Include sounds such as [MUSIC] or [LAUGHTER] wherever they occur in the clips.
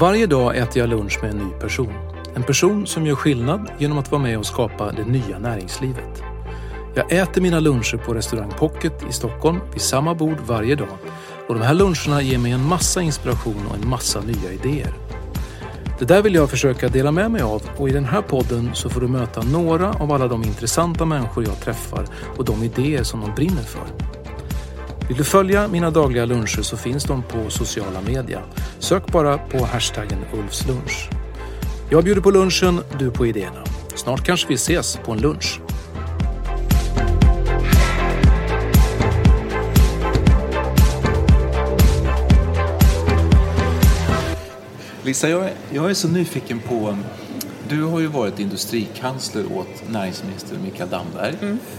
Varje dag äter jag lunch med en ny person. En person som gör skillnad genom att vara med och skapa det nya näringslivet. Jag äter mina luncher på restaurang Pocket i Stockholm vid samma bord varje dag. Och de här luncherna ger mig en massa inspiration och en massa nya idéer. Det där vill jag försöka dela med mig av och i den här podden så får du möta några av alla de intressanta människor jag träffar och de idéer som de brinner för. Vill du följa mina dagliga luncher så finns de på sociala media. Sök bara på hashtaggen Ulfslunch. Jag bjuder på lunchen, du på idéerna. Snart kanske vi ses på en lunch. Lisa, jag är, jag är så nyfiken på... Du har ju varit industrikansler åt näringsminister Mikael Damberg.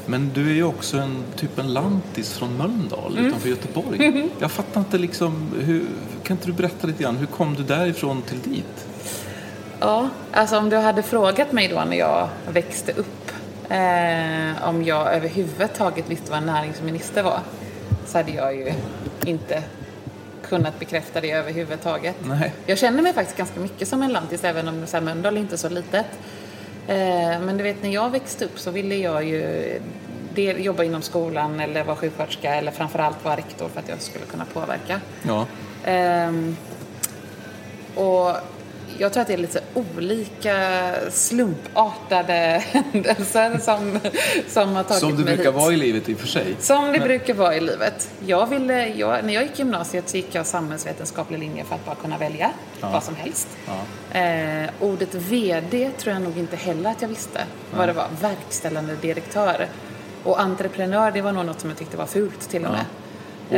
Men du är ju också en typ en lantis från Mölndal utanför Göteborg. Jag fattar inte liksom... Hur, kan inte du berätta lite grann? Hur kom du därifrån till dit? Ja, alltså om du hade frågat mig då när jag växte upp eh, om jag överhuvudtaget visste vad en näringsminister var så hade jag ju inte kunnat bekräfta det överhuvudtaget. Nej. Jag känner mig faktiskt ganska mycket som en lantis även om så här, Mölndal är inte är så litet. Eh, men du vet när jag växte upp så ville jag ju jobba inom skolan eller vara sjuksköterska eller framförallt vara rektor för att jag skulle kunna påverka. Ja. Ehm, och jag tror att det är lite olika slumpartade [LAUGHS] händelser som, som har tagit Som du mig brukar hit. vara i livet i och för sig. Som det brukar vara i livet. Jag ville, jag, när jag gick gymnasiet så gick jag samhällsvetenskaplig linje för att bara kunna välja vad som helst. Eh, ordet VD tror jag nog inte heller att jag visste vad det var. Verkställande direktör. Och entreprenör, det var nog något som jag tyckte var fult till och med.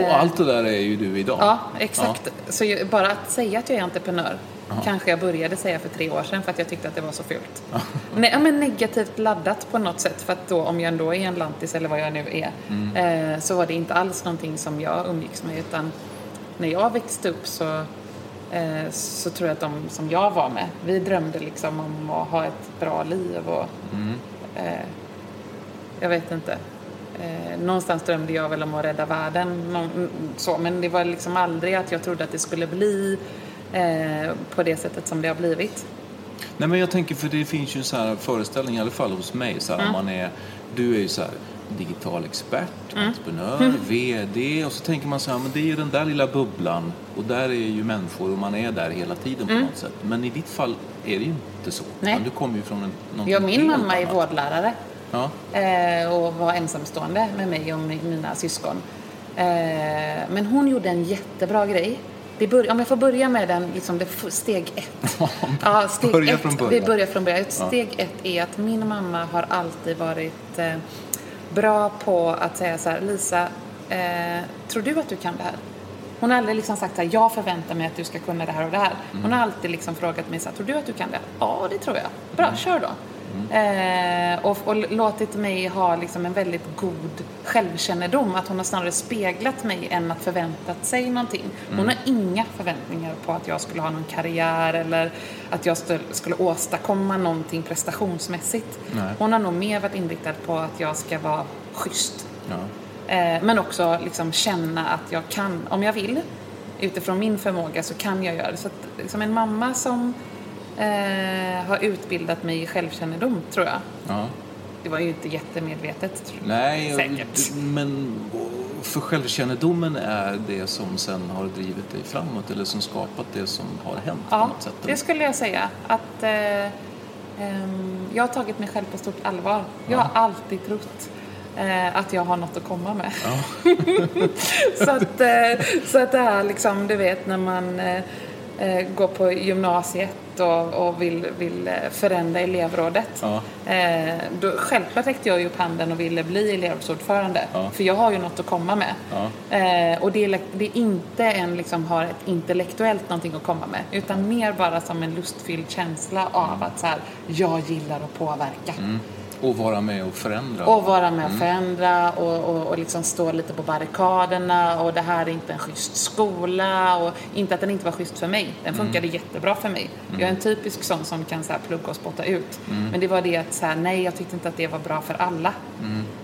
Och allt det där är ju du idag. Ja, exakt. Så bara att säga att jag är entreprenör kanske jag började säga för tre år sedan för att jag tyckte att det var så fult. Nej, men negativt laddat på något sätt för att då om jag ändå är en lantis eller vad jag nu är eh, så var det inte alls någonting som jag umgicks med utan när jag växte upp så, eh, så tror jag att de som jag var med, vi drömde liksom om att ha ett bra liv och eh, jag vet inte. Eh, någonstans drömde jag väl om att rädda världen. Någon, mm, så, men det var liksom aldrig att jag trodde att det skulle bli eh, på det sättet som det har blivit. Nej men jag tänker för det finns ju en sån här föreställning i alla fall hos mig så här, Mm. man är, du är ju så här digital expert, Mm. entreprenör, VD och så tänker man så här, men det är ju den där lilla bubblan och där är ju människor och man är där hela tiden på något sätt. Men i ditt fall är det ju inte så. Mm. Nej. Du kommer ju från en, någonting Ja, min mamma är vårdlärare Ja. eh, och var ensamstående med mig och mi- mina syskon. Eh, men hon gjorde en jättebra grej. Det bör, om jag får börja med den, liksom det, steg ett. [LAUGHS] ja, steg Börja ett. från början. Vi börjar från början. Steg ett är att min mamma har alltid varit eh, bra på att säga så här, Lisa, eh, tror du att du kan det här? Hon har aldrig liksom sagt så här, jag förväntar mig att du ska kunna det här och det här. Hon har alltid liksom frågat mig så här, tror du att du kan det? Ja, det tror jag. Bra, kör då. Eh, och, och låtit mig ha liksom en väldigt god självkännedom. Att hon har snarare speglat mig än att förväntat sig någonting. Hon har inga förväntningar på att jag skulle ha någon karriär eller att jag skulle, åstadkomma någonting prestationsmässigt. Hon har nog mer varit inriktad på att jag ska vara schysst. Ja. Eh, men också liksom känna att jag kan, om jag vill, utifrån min förmåga så kan jag göra det. Så att, liksom en mamma som eh, har utbildat mig i självkännedom, tror jag. Ja. det var ju inte jättemedvetet. Nej, Säkert. men för självkännedomen är det som sen har drivit dig framåt eller som skapat det som har hänt på Ja, något sätt? det skulle jag säga. Att eh, ehm, jag har tagit mig själv på stort allvar. Jag har alltid trott eh, att jag har något att komma med. [LAUGHS] så, att, eh, så att det här liksom, du vet när man eh, eh, går på gymnasiet och, och vill, vill eh, förändra elevrådet. Ja. Eh, då, självklart räckte jag ju upp handen och ville bli elevrådsordförande. Ja. För jag har ju något att komma med. Ja. Eh, och det är, det är inte en liksom har ett intellektuellt någonting att komma med. Utan mer bara som en lustfylld känsla av att så här, jag gillar att påverka. Och vara med och förändra? Och vara med och förändra och, och, och liksom stå lite på barrikaderna och det här är inte en schysst skola och inte att den inte var schysst för mig. Den funkade jättebra för mig. Jag är en typisk sån som kan så här plugga och spotta ut. Men det var det att så här, nej jag tyckte inte att det var bra för alla.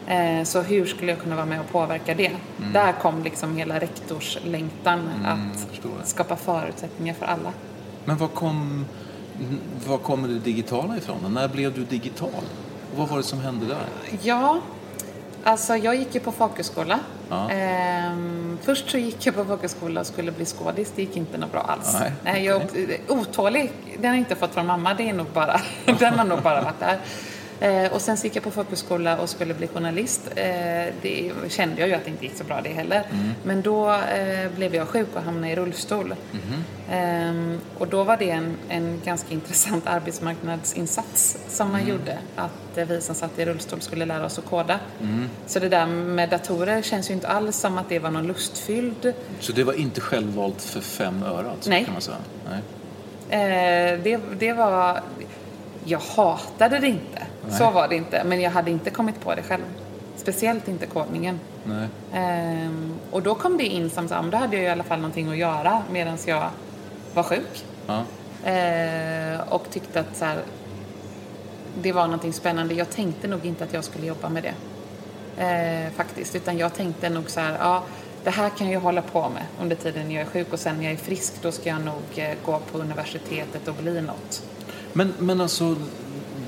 Eh, så hur skulle jag kunna vara med och påverka det? Där kom liksom hela rektorslängtan att skapa förutsättningar för alla. Men var kom, var kommer det digitala ifrån? När blev du digital? Och vad var det som hände där? Ja, alltså jag gick ju på folkhögskola. Ja. Ehm, först så gick jag på folkhögskola och skulle bli skådis. Det gick inte något bra alls. Nej, jag otålig. Den har jag inte fått från mamma. Det är nog bara, [LAUGHS] den har nog bara varit där. Eh, och sen så gick jag på folkhögskola och skulle bli journalist. Eh, det kände jag ju att det inte gick så bra det heller. Mm. Men då eh, blev jag sjuk och hamnade i rullstol. Ehm, och då var det en, en ganska intressant arbetsmarknadsinsats som man gjorde. Att vi som satt i rullstol skulle lära oss att koda. Så det där med datorer känns ju inte alls som att det var någon lustfylld. Så det var inte självvalt för fem öre alltså, Nej. kan man säga? Nej. Det, det var... Jag hatade det inte. Så var det inte. Men jag hade inte kommit på det själv. Speciellt inte kodningen. Nej. Ehm, och då kom det in som så då hade jag i alla fall någonting att göra medan jag var sjuk. Ja. Eh, och tyckte att så här, det var någonting spännande. Jag tänkte nog inte att jag skulle jobba med det. Eh, faktiskt. Utan jag tänkte nog så här, ja, det här kan jag hålla på med under tiden jag är sjuk och sen när jag är frisk då ska jag nog eh, gå på universitetet och bli något. Men, men alltså,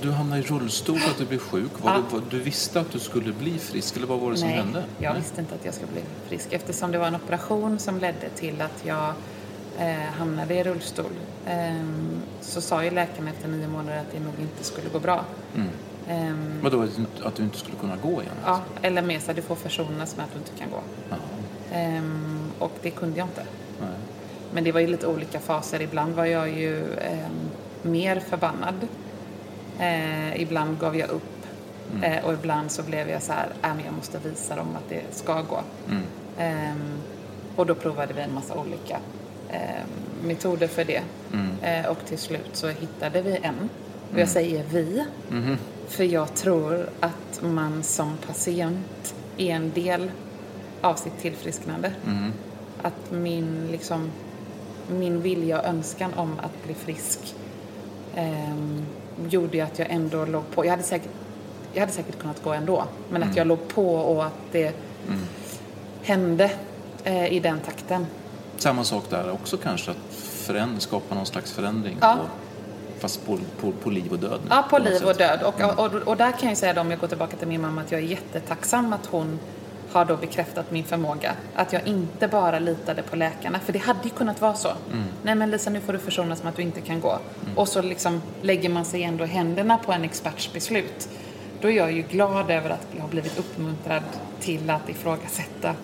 du hamnade i rullstol för att du blev sjuk. Var Ja. var, du visste att du skulle bli frisk eller vad var det som Nej, hände? jag visste inte att jag skulle bli frisk eftersom det var en operation som ledde till att jag eh, hamnade i rullstol. Ehm, så sa ju läkaren efter nio månader att det nog inte skulle gå bra. Ehm, Vadå, att du inte- att du inte skulle kunna gå igen? ja, eller mer så att du får försonas med att du inte kan gå. Ehm, och det kunde jag inte. Nej. Men det var ju lite olika faser. Ibland var jag ju ehm, mer förbannad. Eh, ibland gav jag upp. Eh, och ibland så blev jag så här, äh, men jag måste visa dem att det ska gå. Ehm, och då provade vi en massa olika ehm, metoder för det. Eh, och till slut så hittade vi en. Och jag säger vi. För jag tror att man som patient är en del av sitt tillfrisknande. Att min, liksom, min vilja och önskan om att bli frisk ehm, gjorde ju att jag ändå låg på. Jag hade säkert, jag hade säkert kunnat gå ändå. Men att jag låg på och att det hände eh, i den takten. Samma sak där också kanske, att förändra, skapa någon slags förändring. Ja. På, fast på, på, på liv och död. Ja, på liv sätt. och död. Och, och, och där kan jag säga då, om jag går tillbaka till min mamma, att jag är jättetacksam att hon har då bekräftat min förmåga. Att jag inte bara litade på läkarna, för det hade ju kunnat vara så. Nej men Lisa, nu får du försonas med att du inte kan gå. Och så liksom lägger man sig ändå händerna på en experts beslut. Då är jag ju glad över att jag har blivit uppmuntrad till att ifrågasätta.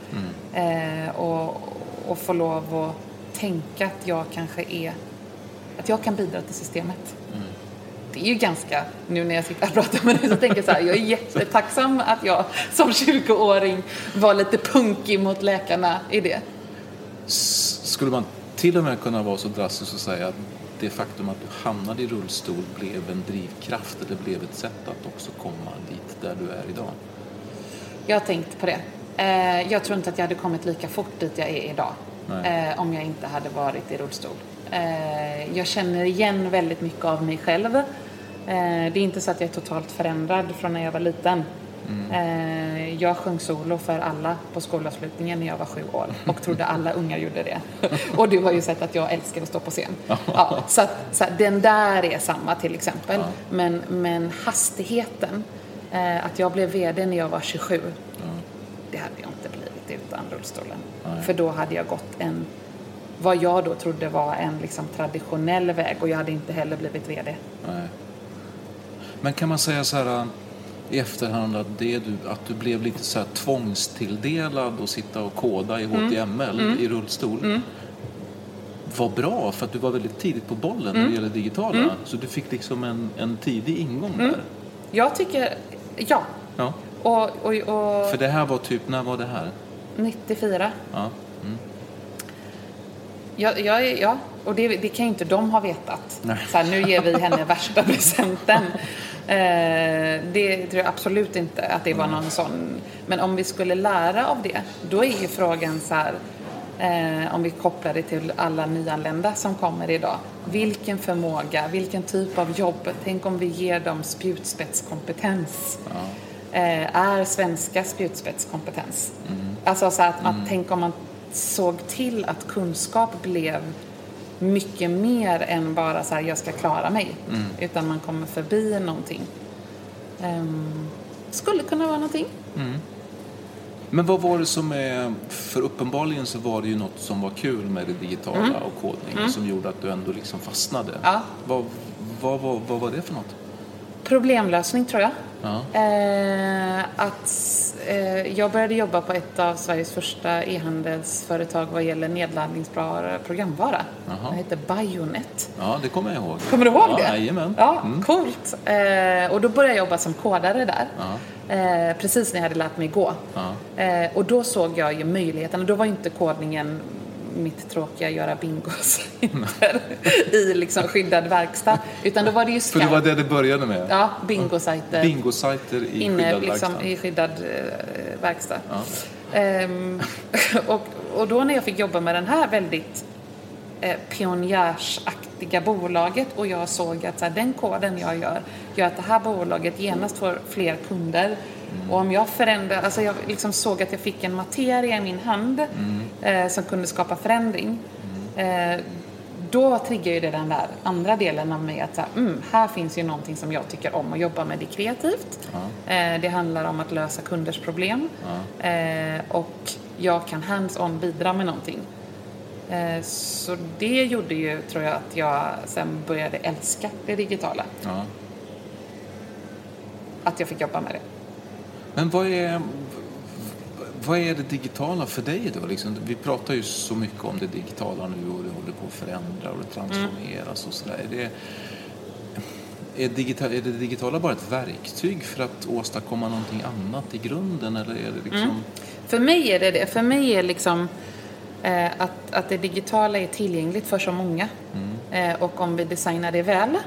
Eh, och, och få lov att tänka att jag kanske är, att jag kan bidra till systemet det är ju ganska, nu när jag sitter och pratar med dig så tänker jag så här, jag är jättetacksam att jag som 20-åring var lite punkig mot läkarna i det. Skulle man till och med kunna vara så drastisk och säga att det faktum att du hamnade i rullstol blev en drivkraft eller blev ett sätt att också komma dit där du är idag? Jag har tänkt på det. Eh, jag tror inte att jag hade kommit lika fort dit jag är idag Nej. eh, om jag inte hade varit i rullstol. Eh, jag känner igen väldigt mycket av mig själv. Eh, det är inte så att jag är totalt förändrad från när jag var liten. Eh, jag sjöng solo för alla på skolavslutningen när jag var sju år och trodde alla ungar gjorde det. [LAUGHS] och du har ju sett att jag älskar att stå på scen. Ja, så att, så att den där är samma till exempel. Men, men hastigheten Eh, att jag blev VD när jag var 27. Det hade jag inte blivit utan rullstolen. För då hade jag gått en, vad jag då trodde var en liksom traditionell väg och jag hade inte heller blivit VD. Nej. Men kan man säga så här i efterhand att, det du, att du blev lite så här tvångstilldelad och sitta och koda i HTML i rullstol var bra för att du var väldigt tidigt på bollen när det gäller digitala. Så du fick liksom en, en tidig ingång där. Jag tycker, ja. Ja. Och, och, och För det här var typ, när var det här? 94. Ja. Ja, ja, ja. och det, det kan ju inte de ha vetat. Nej. Så här, nu ger vi henne värsta [LAUGHS] presenten. Eh, det tror jag absolut inte att det var någon sån. Men om vi skulle lära av det, då är ju frågan så här, eh, om vi kopplar det till alla nyanlända som kommer idag. Vilken förmåga, vilken typ av jobb, tänk om vi ger dem spjutspetskompetens. Eh, är svenska spjutspetskompetens? Alltså så att man, tänk om man såg till att kunskap blev mycket mer än bara så här, jag ska klara mig. Utan man kommer förbi någonting. Ehm, skulle kunna vara någonting. Men vad var det som är, för uppenbarligen så var det ju något som var kul med det digitala och kodning som gjorde att du ändå liksom fastnade. Ja. Vad, vad, vad, vad var det för något? Problemlösning tror jag. Ja. Eh, att, eh, jag började jobba på ett av Sveriges första e-handelsföretag vad gäller nedladdningsbar programvara. Jaha. Det heter Bionet. Ja, det kommer jag ihåg. Kommer du ihåg ja, det? Jajamän. Ja, Mm. coolt. Eh, och då började jag jobba som kodare där. Eh, precis när jag hade lärt mig gå. Eh, och då såg jag ju möjligheten. Och då var inte kodningen mitt tråkiga göra bingosajter i liksom skyddad verkstad. Utan då var det ju För det Skype. var det det började med? Ja, bingosajter. Bingosajter i inne skyddad liksom, verkstad. i skyddad eh, verkstad. Ehm, [LAUGHS] och, och då när jag fick jobba med den här väldigt eh, pionjärsaktiga bolaget och jag såg att så här, den koden jag gör gör att det här bolaget genast får fler kunder. Och om jag förändrar, alltså jag liksom såg att jag fick en materia i min hand eh, som kunde skapa förändring. Eh, då triggar ju det den där andra delen av mig att så här, mm, här finns ju någonting som jag tycker om att jobba med. Det är kreativt. Eh, det handlar om att lösa kunders problem. Eh, och jag kan hands-on bidra med någonting. Eh, så det gjorde ju, tror jag, att jag sen började älska det digitala. Ja. Att jag fick jobba med det. Men vad är, vad är det digitala för dig då? Liksom, vi pratar ju så mycket om det digitala nu och det håller på att förändra och det transformeras och sådär. Är det, är, digital, är det digitala bara ett verktyg för att åstadkomma någonting annat i grunden eller är det liksom... För mig är det det. För mig är liksom eh, att, att det digitala är tillgängligt för så många. Eh, och om vi designar det väl,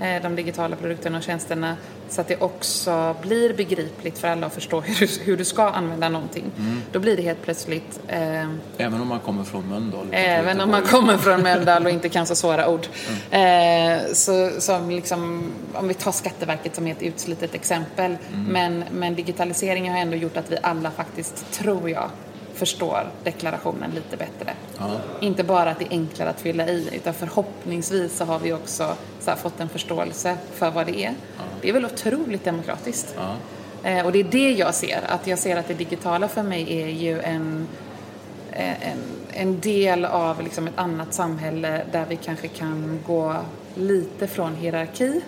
eh, de digitala produkterna och tjänsterna, så att det också blir begripligt för alla att förstå hur du, hur du ska använda någonting. Då blir det helt plötsligt eh, Även om man kommer från Mölndal? Även om man kommer från Mölndal och inte kan så svåra [LAUGHS] ord. Eh, så, som liksom, om vi tar Skatteverket som är ett utslitet exempel. Men, men digitaliseringen har ändå gjort att vi alla faktiskt, tror jag, förstår deklarationen lite bättre. Inte bara att det är enklare att fylla i, utan förhoppningsvis så har vi också så här, fått en förståelse för vad det är. Det är väl otroligt demokratiskt. Eh, och det är det jag ser, att jag ser att det digitala för mig är ju en en, en del av liksom ett annat samhälle där vi kanske kan gå lite från hierarki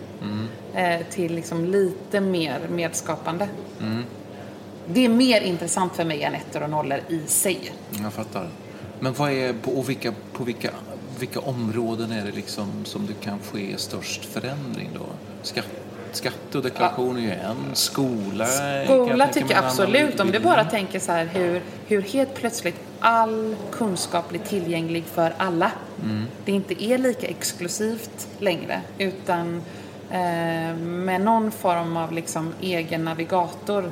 eh, till liksom lite mer medskapande. Det är mer intressant för mig än ettor och nollor i sig. Jag fattar. Men vad är, på, och vilka, på vilka, vilka områden är det liksom som det kan ske störst förändring då? Skatt, skatte och deklaration är ju en. Skola jag Skola tänka tycker jag absolut. Om du bara tänker så här hur, hur helt plötsligt all kunskap blir tillgänglig för alla. Det inte är lika exklusivt längre utan eh, med någon form av liksom egen navigator.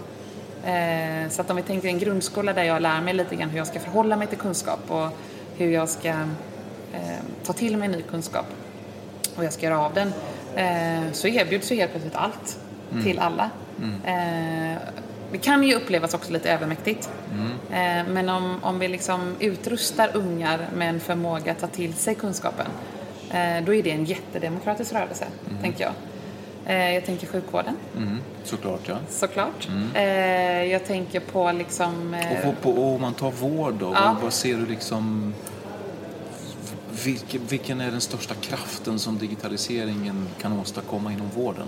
Eh, så att om vi tänker en grundskola där jag lär mig lite grann hur jag ska förhålla mig till kunskap och hur jag ska eh, ta till mig ny kunskap och jag ska göra av den eh, så erbjuds ju helt plötsligt allt till alla. Eh, det kan ju upplevas också lite övermäktigt. Eh, men om, om vi liksom utrustar ungar med en förmåga att ta till sig kunskapen då är det en jättedemokratisk rörelse, tänker jag. Eh, jag tänker sjukvården, Mm, såklart, ja. såklart. Eh, jag tänker på liksom... eh, Och, på, och om man tar vård då, Ja. vad, vad ser du liksom... Vilken, vilken är den största kraften som digitaliseringen kan åstadkomma inom vården?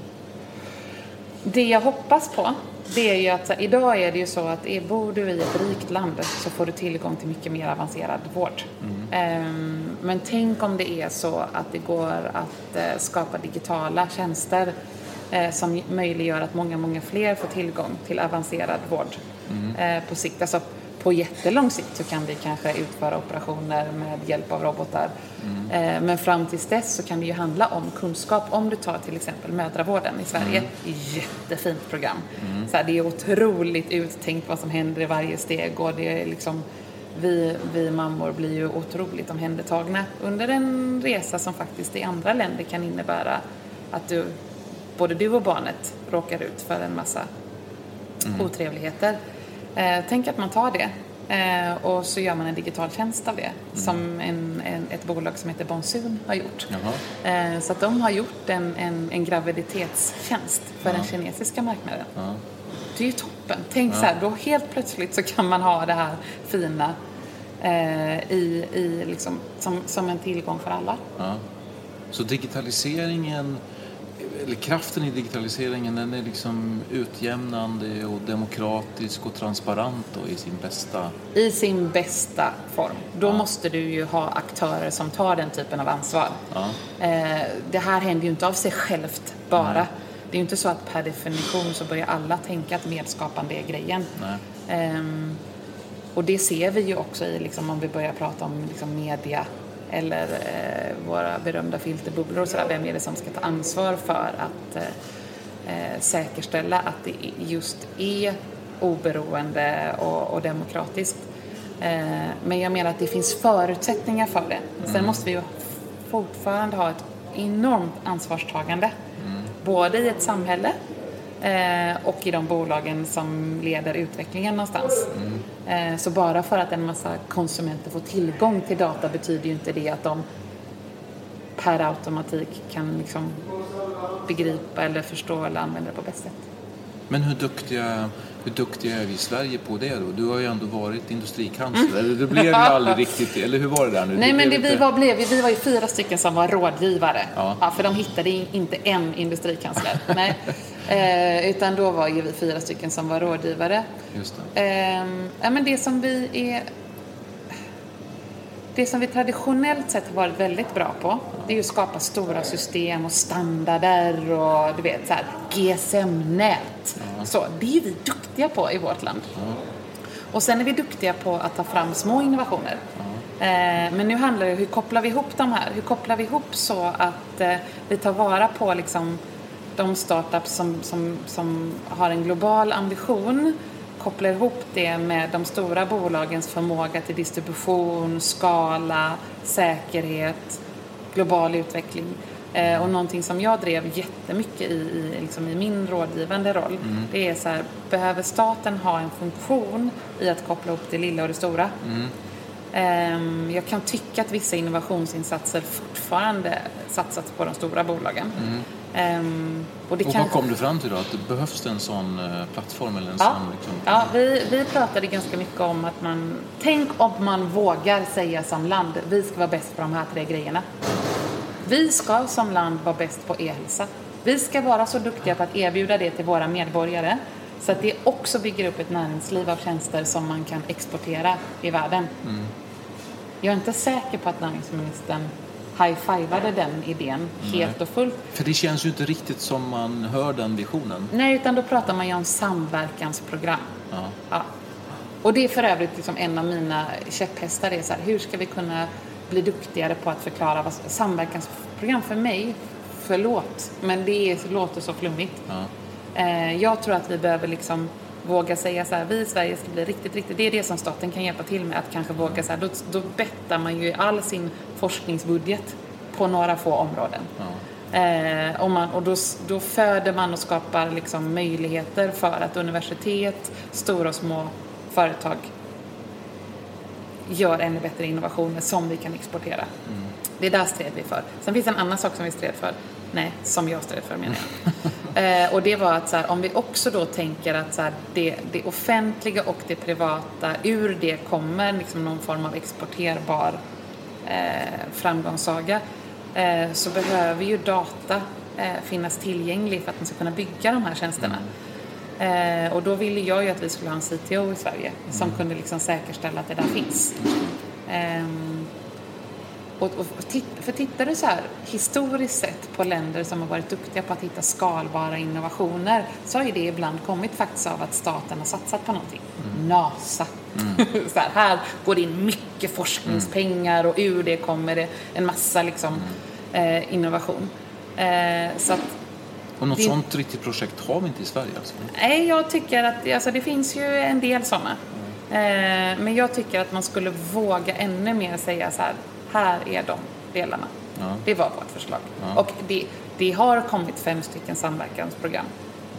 Det jag hoppas på, det är ju att här, idag är det ju så att är, bor du i ett rikt land så får du tillgång till mycket mer avancerad vård. Ehm, men tänk om det är så att det går att eh, skapa digitala tjänster eh, som möjliggör att många, många fler får tillgång till avancerad vård eh, på sikt. Alltså, på jättelång sikt så kan vi kanske utföra operationer med hjälp av robotar. Eh, Men fram tills dess så kan det ju handla om kunskap. Om du tar till exempel mödravården i Sverige. Jättefint program. Så här, det är otroligt uttänkt vad som händer i varje steg och det är liksom vi, vi mammor blir ju otroligt omhändertagna under en resa som faktiskt i andra länder kan innebära att du, både du och barnet råkar ut för en massa otrevligheter. Eh, tänk att man tar det eh, och så gör man en digital tjänst av det som en, en, ett bolag som heter Bonsun har gjort. Eh, så att de har gjort en, en, en graviditetstjänst för den kinesiska marknaden. Det är ju toppen. Tänk så här, då helt plötsligt så kan man ha det här fina eh, i, i liksom, som, som en tillgång för alla. Ja. Så digitaliseringen, eller kraften i digitaliseringen, den är liksom utjämnande och demokratisk och transparent då i sin bästa... I sin bästa form. Då måste du ju ha aktörer som tar den typen av ansvar. Ja. Eh, det här händer ju inte av sig självt bara. Det är ju inte så att per definition så börjar alla tänka att medskapande är grejen. Nej. Ehm, och det ser vi ju också i, liksom, om vi börjar prata om liksom, media eller eh, våra berömda filterbubblor och sådär. Vem är det som ska ta ansvar för att eh, eh, säkerställa att det just är oberoende och, och demokratiskt. Eh, men jag menar att det finns förutsättningar för det. Sen måste vi ju fortfarande ha ett enormt ansvarstagande. Både i ett samhälle eh, och i de bolagen som leder utvecklingen någonstans. Eh, så bara för att en massa konsumenter får tillgång till data betyder ju inte det att de per automatik kan liksom begripa eller förstå eller använda det på bäst sätt. Men hur duktiga, hur duktiga är vi i Sverige på det då? Du har ju ändå varit industrikansler. Eller det blev ju [LAUGHS] aldrig riktigt, eller hur var det där nu? Nej, men det, vi, var, blev, vi var ju fyra stycken som var rådgivare. Ja. för de hittade in, inte en industrikansler. [LAUGHS] Nej. Eh, utan då var ju vi fyra stycken som var rådgivare. Just det. Ehm, ja, men det som vi är... Det som vi traditionellt sett har varit väldigt bra på, det är ju att skapa stora system och standarder och du vet så här GSM-nät. Så, det är vi duktiga på i vårt land. Och sen är vi duktiga på att ta fram små innovationer. Eh, men nu handlar det om hur kopplar vi ihop de här? Hur kopplar vi ihop så att eh, vi tar vara på liksom de startups som, som, som har en global ambition kopplar ihop det med de stora bolagens förmåga till distribution, skala, säkerhet, global utveckling. Eh, och någonting som jag drev jättemycket i, i, liksom i min rådgivande roll, det är så här, behöver staten ha en funktion i att koppla ihop det lilla och det stora? Ehm, Jag kan tycka att vissa innovationsinsatser fortfarande satsas på de stora bolagen. Ehm, Och Och kan... vad kom du fram till då? Att det behövs en sån eh, plattform eller en Ja, sån liksom... ja vi, vi pratade ganska mycket om att man... Tänk om man vågar säga som land, vi ska vara bäst på de här tre grejerna. Vi ska som land vara bäst på e-hälsa. Vi ska vara så duktiga på att erbjuda det till våra medborgare så att det också bygger upp ett näringsliv av tjänster som man kan exportera i världen. Jag är inte säker på att näringsministern high-fivade den idén helt och fullt. För det känns ju inte riktigt som man hör den visionen. Nej, utan då pratar man ju om samverkansprogram. Ja. Ja. Och det är för övrigt liksom en av mina käpphästar. Är så här, hur ska vi kunna bli duktigare på att förklara vad samverkansprogram för mig, förlåt, men det låter så flummigt. Ja. Eh, jag tror att vi behöver liksom våga säga så här, vi i Sverige ska bli riktigt, riktigt, det är det som staten kan hjälpa till med, att kanske våga så här, då, då bettar man ju all sin forskningsbudget på några få områden. Eh, och man, och då, då föder man och skapar liksom möjligheter för att universitet, stora och små företag gör ännu bättre innovationer som vi kan exportera. Det är där stred vi för. Sen finns det en annan sak som vi stred för. Nej, som jag stred för menar jag. [LAUGHS] eh, och det var att så här, om vi också då tänker att så här, det, det offentliga och det privata, ur det kommer liksom någon form av exporterbar eh, framgångssaga, eh, så behöver ju data eh, finnas tillgänglig för att man ska kunna bygga de här tjänsterna. Eh, och då ville jag ju att vi skulle ha en CTO i Sverige som kunde liksom säkerställa att det där finns. Ehm, och, och titt, för tittar du så här historiskt sett på länder som har varit duktiga på att hitta skalbara innovationer så har ju det ibland kommit faktiskt av att staten har satsat på någonting. NASA. [LAUGHS] så här, här går det in mycket forskningspengar och ur det kommer det en massa liksom, eh, innovation. Eh, så att Och något Det- sånt riktigt projekt har vi inte i Sverige alltså? Nej, jag tycker att alltså, det finns ju en del sådana. Eh, men jag tycker att man skulle våga ännu mer säga så här, här är de delarna. Det var vårt förslag. Och det, det har kommit fem stycken samverkansprogram.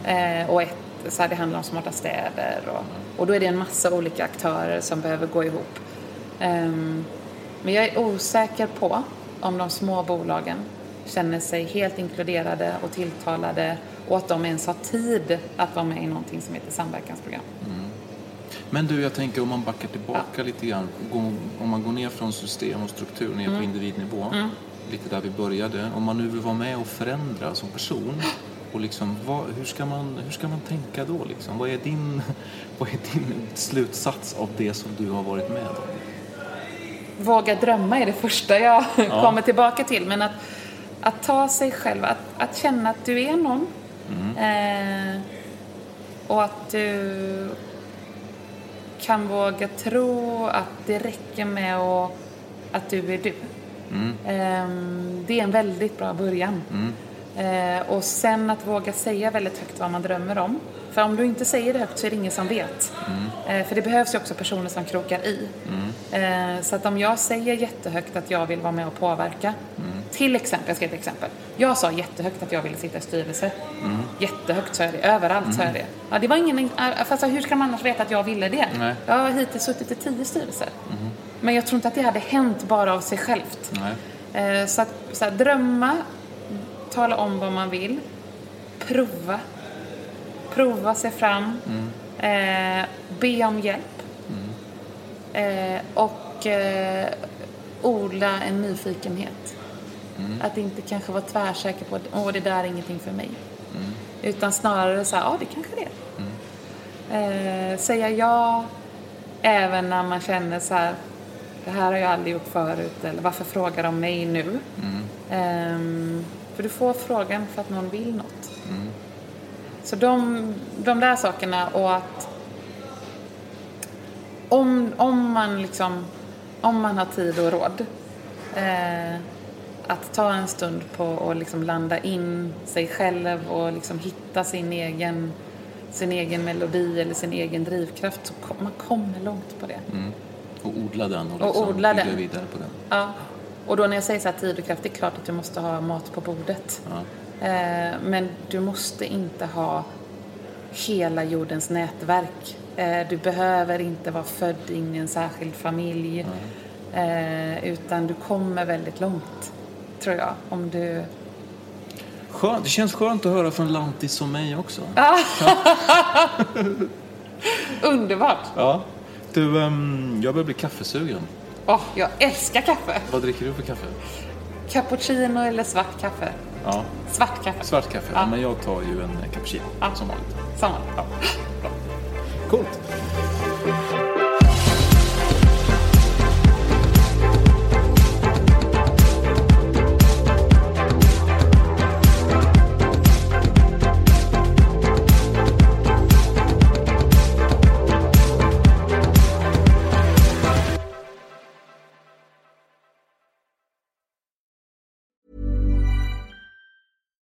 Eh, och ett, så här, det handlar om smarta städer och, och då är det en massa olika aktörer som behöver gå ihop. Ehm, men jag är osäker på om de små bolagen känner sig helt inkluderade och tilltalade och att de ens har tid att vara med i någonting som heter samverkansprogram. Men du, jag tänker om man backar tillbaka lite grann. Om man går ner från system och struktur ner Mm. på individnivå. Lite där vi började. Om man nu vill vara med och förändra som person. Och liksom, vad, hur, ska man, hur ska man tänka då? Liksom? Vad, är din, [LAUGHS] vad är din slutsats av det som du har varit med om? Våga drömma är det första jag kommer tillbaka till. Men att, att ta sig själv, att, att känna att du är någon. Eh, och att du kan våga tro att det räcker med att, att du är du. Eh, det är en väldigt bra början. Eh, och sen att våga säga väldigt högt vad man drömmer om. För om du inte säger det högt så är det ingen som vet. Eh, för det behövs ju också personer som krokar i. Eh, så att om jag säger jättehögt att jag vill vara med och påverka. Till exempel, jag ska ge ett exempel. Jag sa jättehögt att jag ville sitta i styrelse. Jättehögt sa jag det, överallt sa jag det. Ja, det var ingen, fast hur ska man annars veta att jag ville det? Nej. Jag har hittills suttit i tio styrelser. Men jag tror inte att det hade hänt bara av sig självt. Eh, Så att så här, drömma, tala om vad man vill, prova, prova sig fram, eh, be om hjälp eh, och eh, odla en nyfikenhet. Att inte kanske vara tvärsäker på att Åh, det där är ingenting för mig. Utan snarare så här, ja det kanske det är. Eh, säga ja även när man känner så här, det här har jag aldrig gjort förut eller varför frågar de mig nu? Ehm, för du får frågan för att någon vill något. Så de, de där sakerna och att om, om man liksom, om man har tid och råd eh, att ta en stund på att liksom landa in sig själv och liksom hitta sin egen, sin egen melodi eller sin egen drivkraft så kom, man kommer långt på det. Och odla den och, Och liksom odla bygga den. vidare på den. Ja. Och då när jag säger så här tid och kraft, det är klart att du måste ha mat på bordet. Eh, men du måste inte ha hela jordens nätverk. Eh, du behöver inte vara född in i en särskild familj. Eh, utan du kommer väldigt långt, tror jag. Om du... Skönt. Det känns skönt att höra från lantis som mig också. [LAUGHS] Underbart! Ja. Du, ehm, jag börjar bli kaffesugen. Åh, jag älskar kaffe! Vad dricker du för kaffe? Cappuccino eller svart kaffe? Ja, Svart kaffe. svart kaffe. Ja. Men jag tar ju en cappuccino Ja. som vanligt. Samma. Coolt.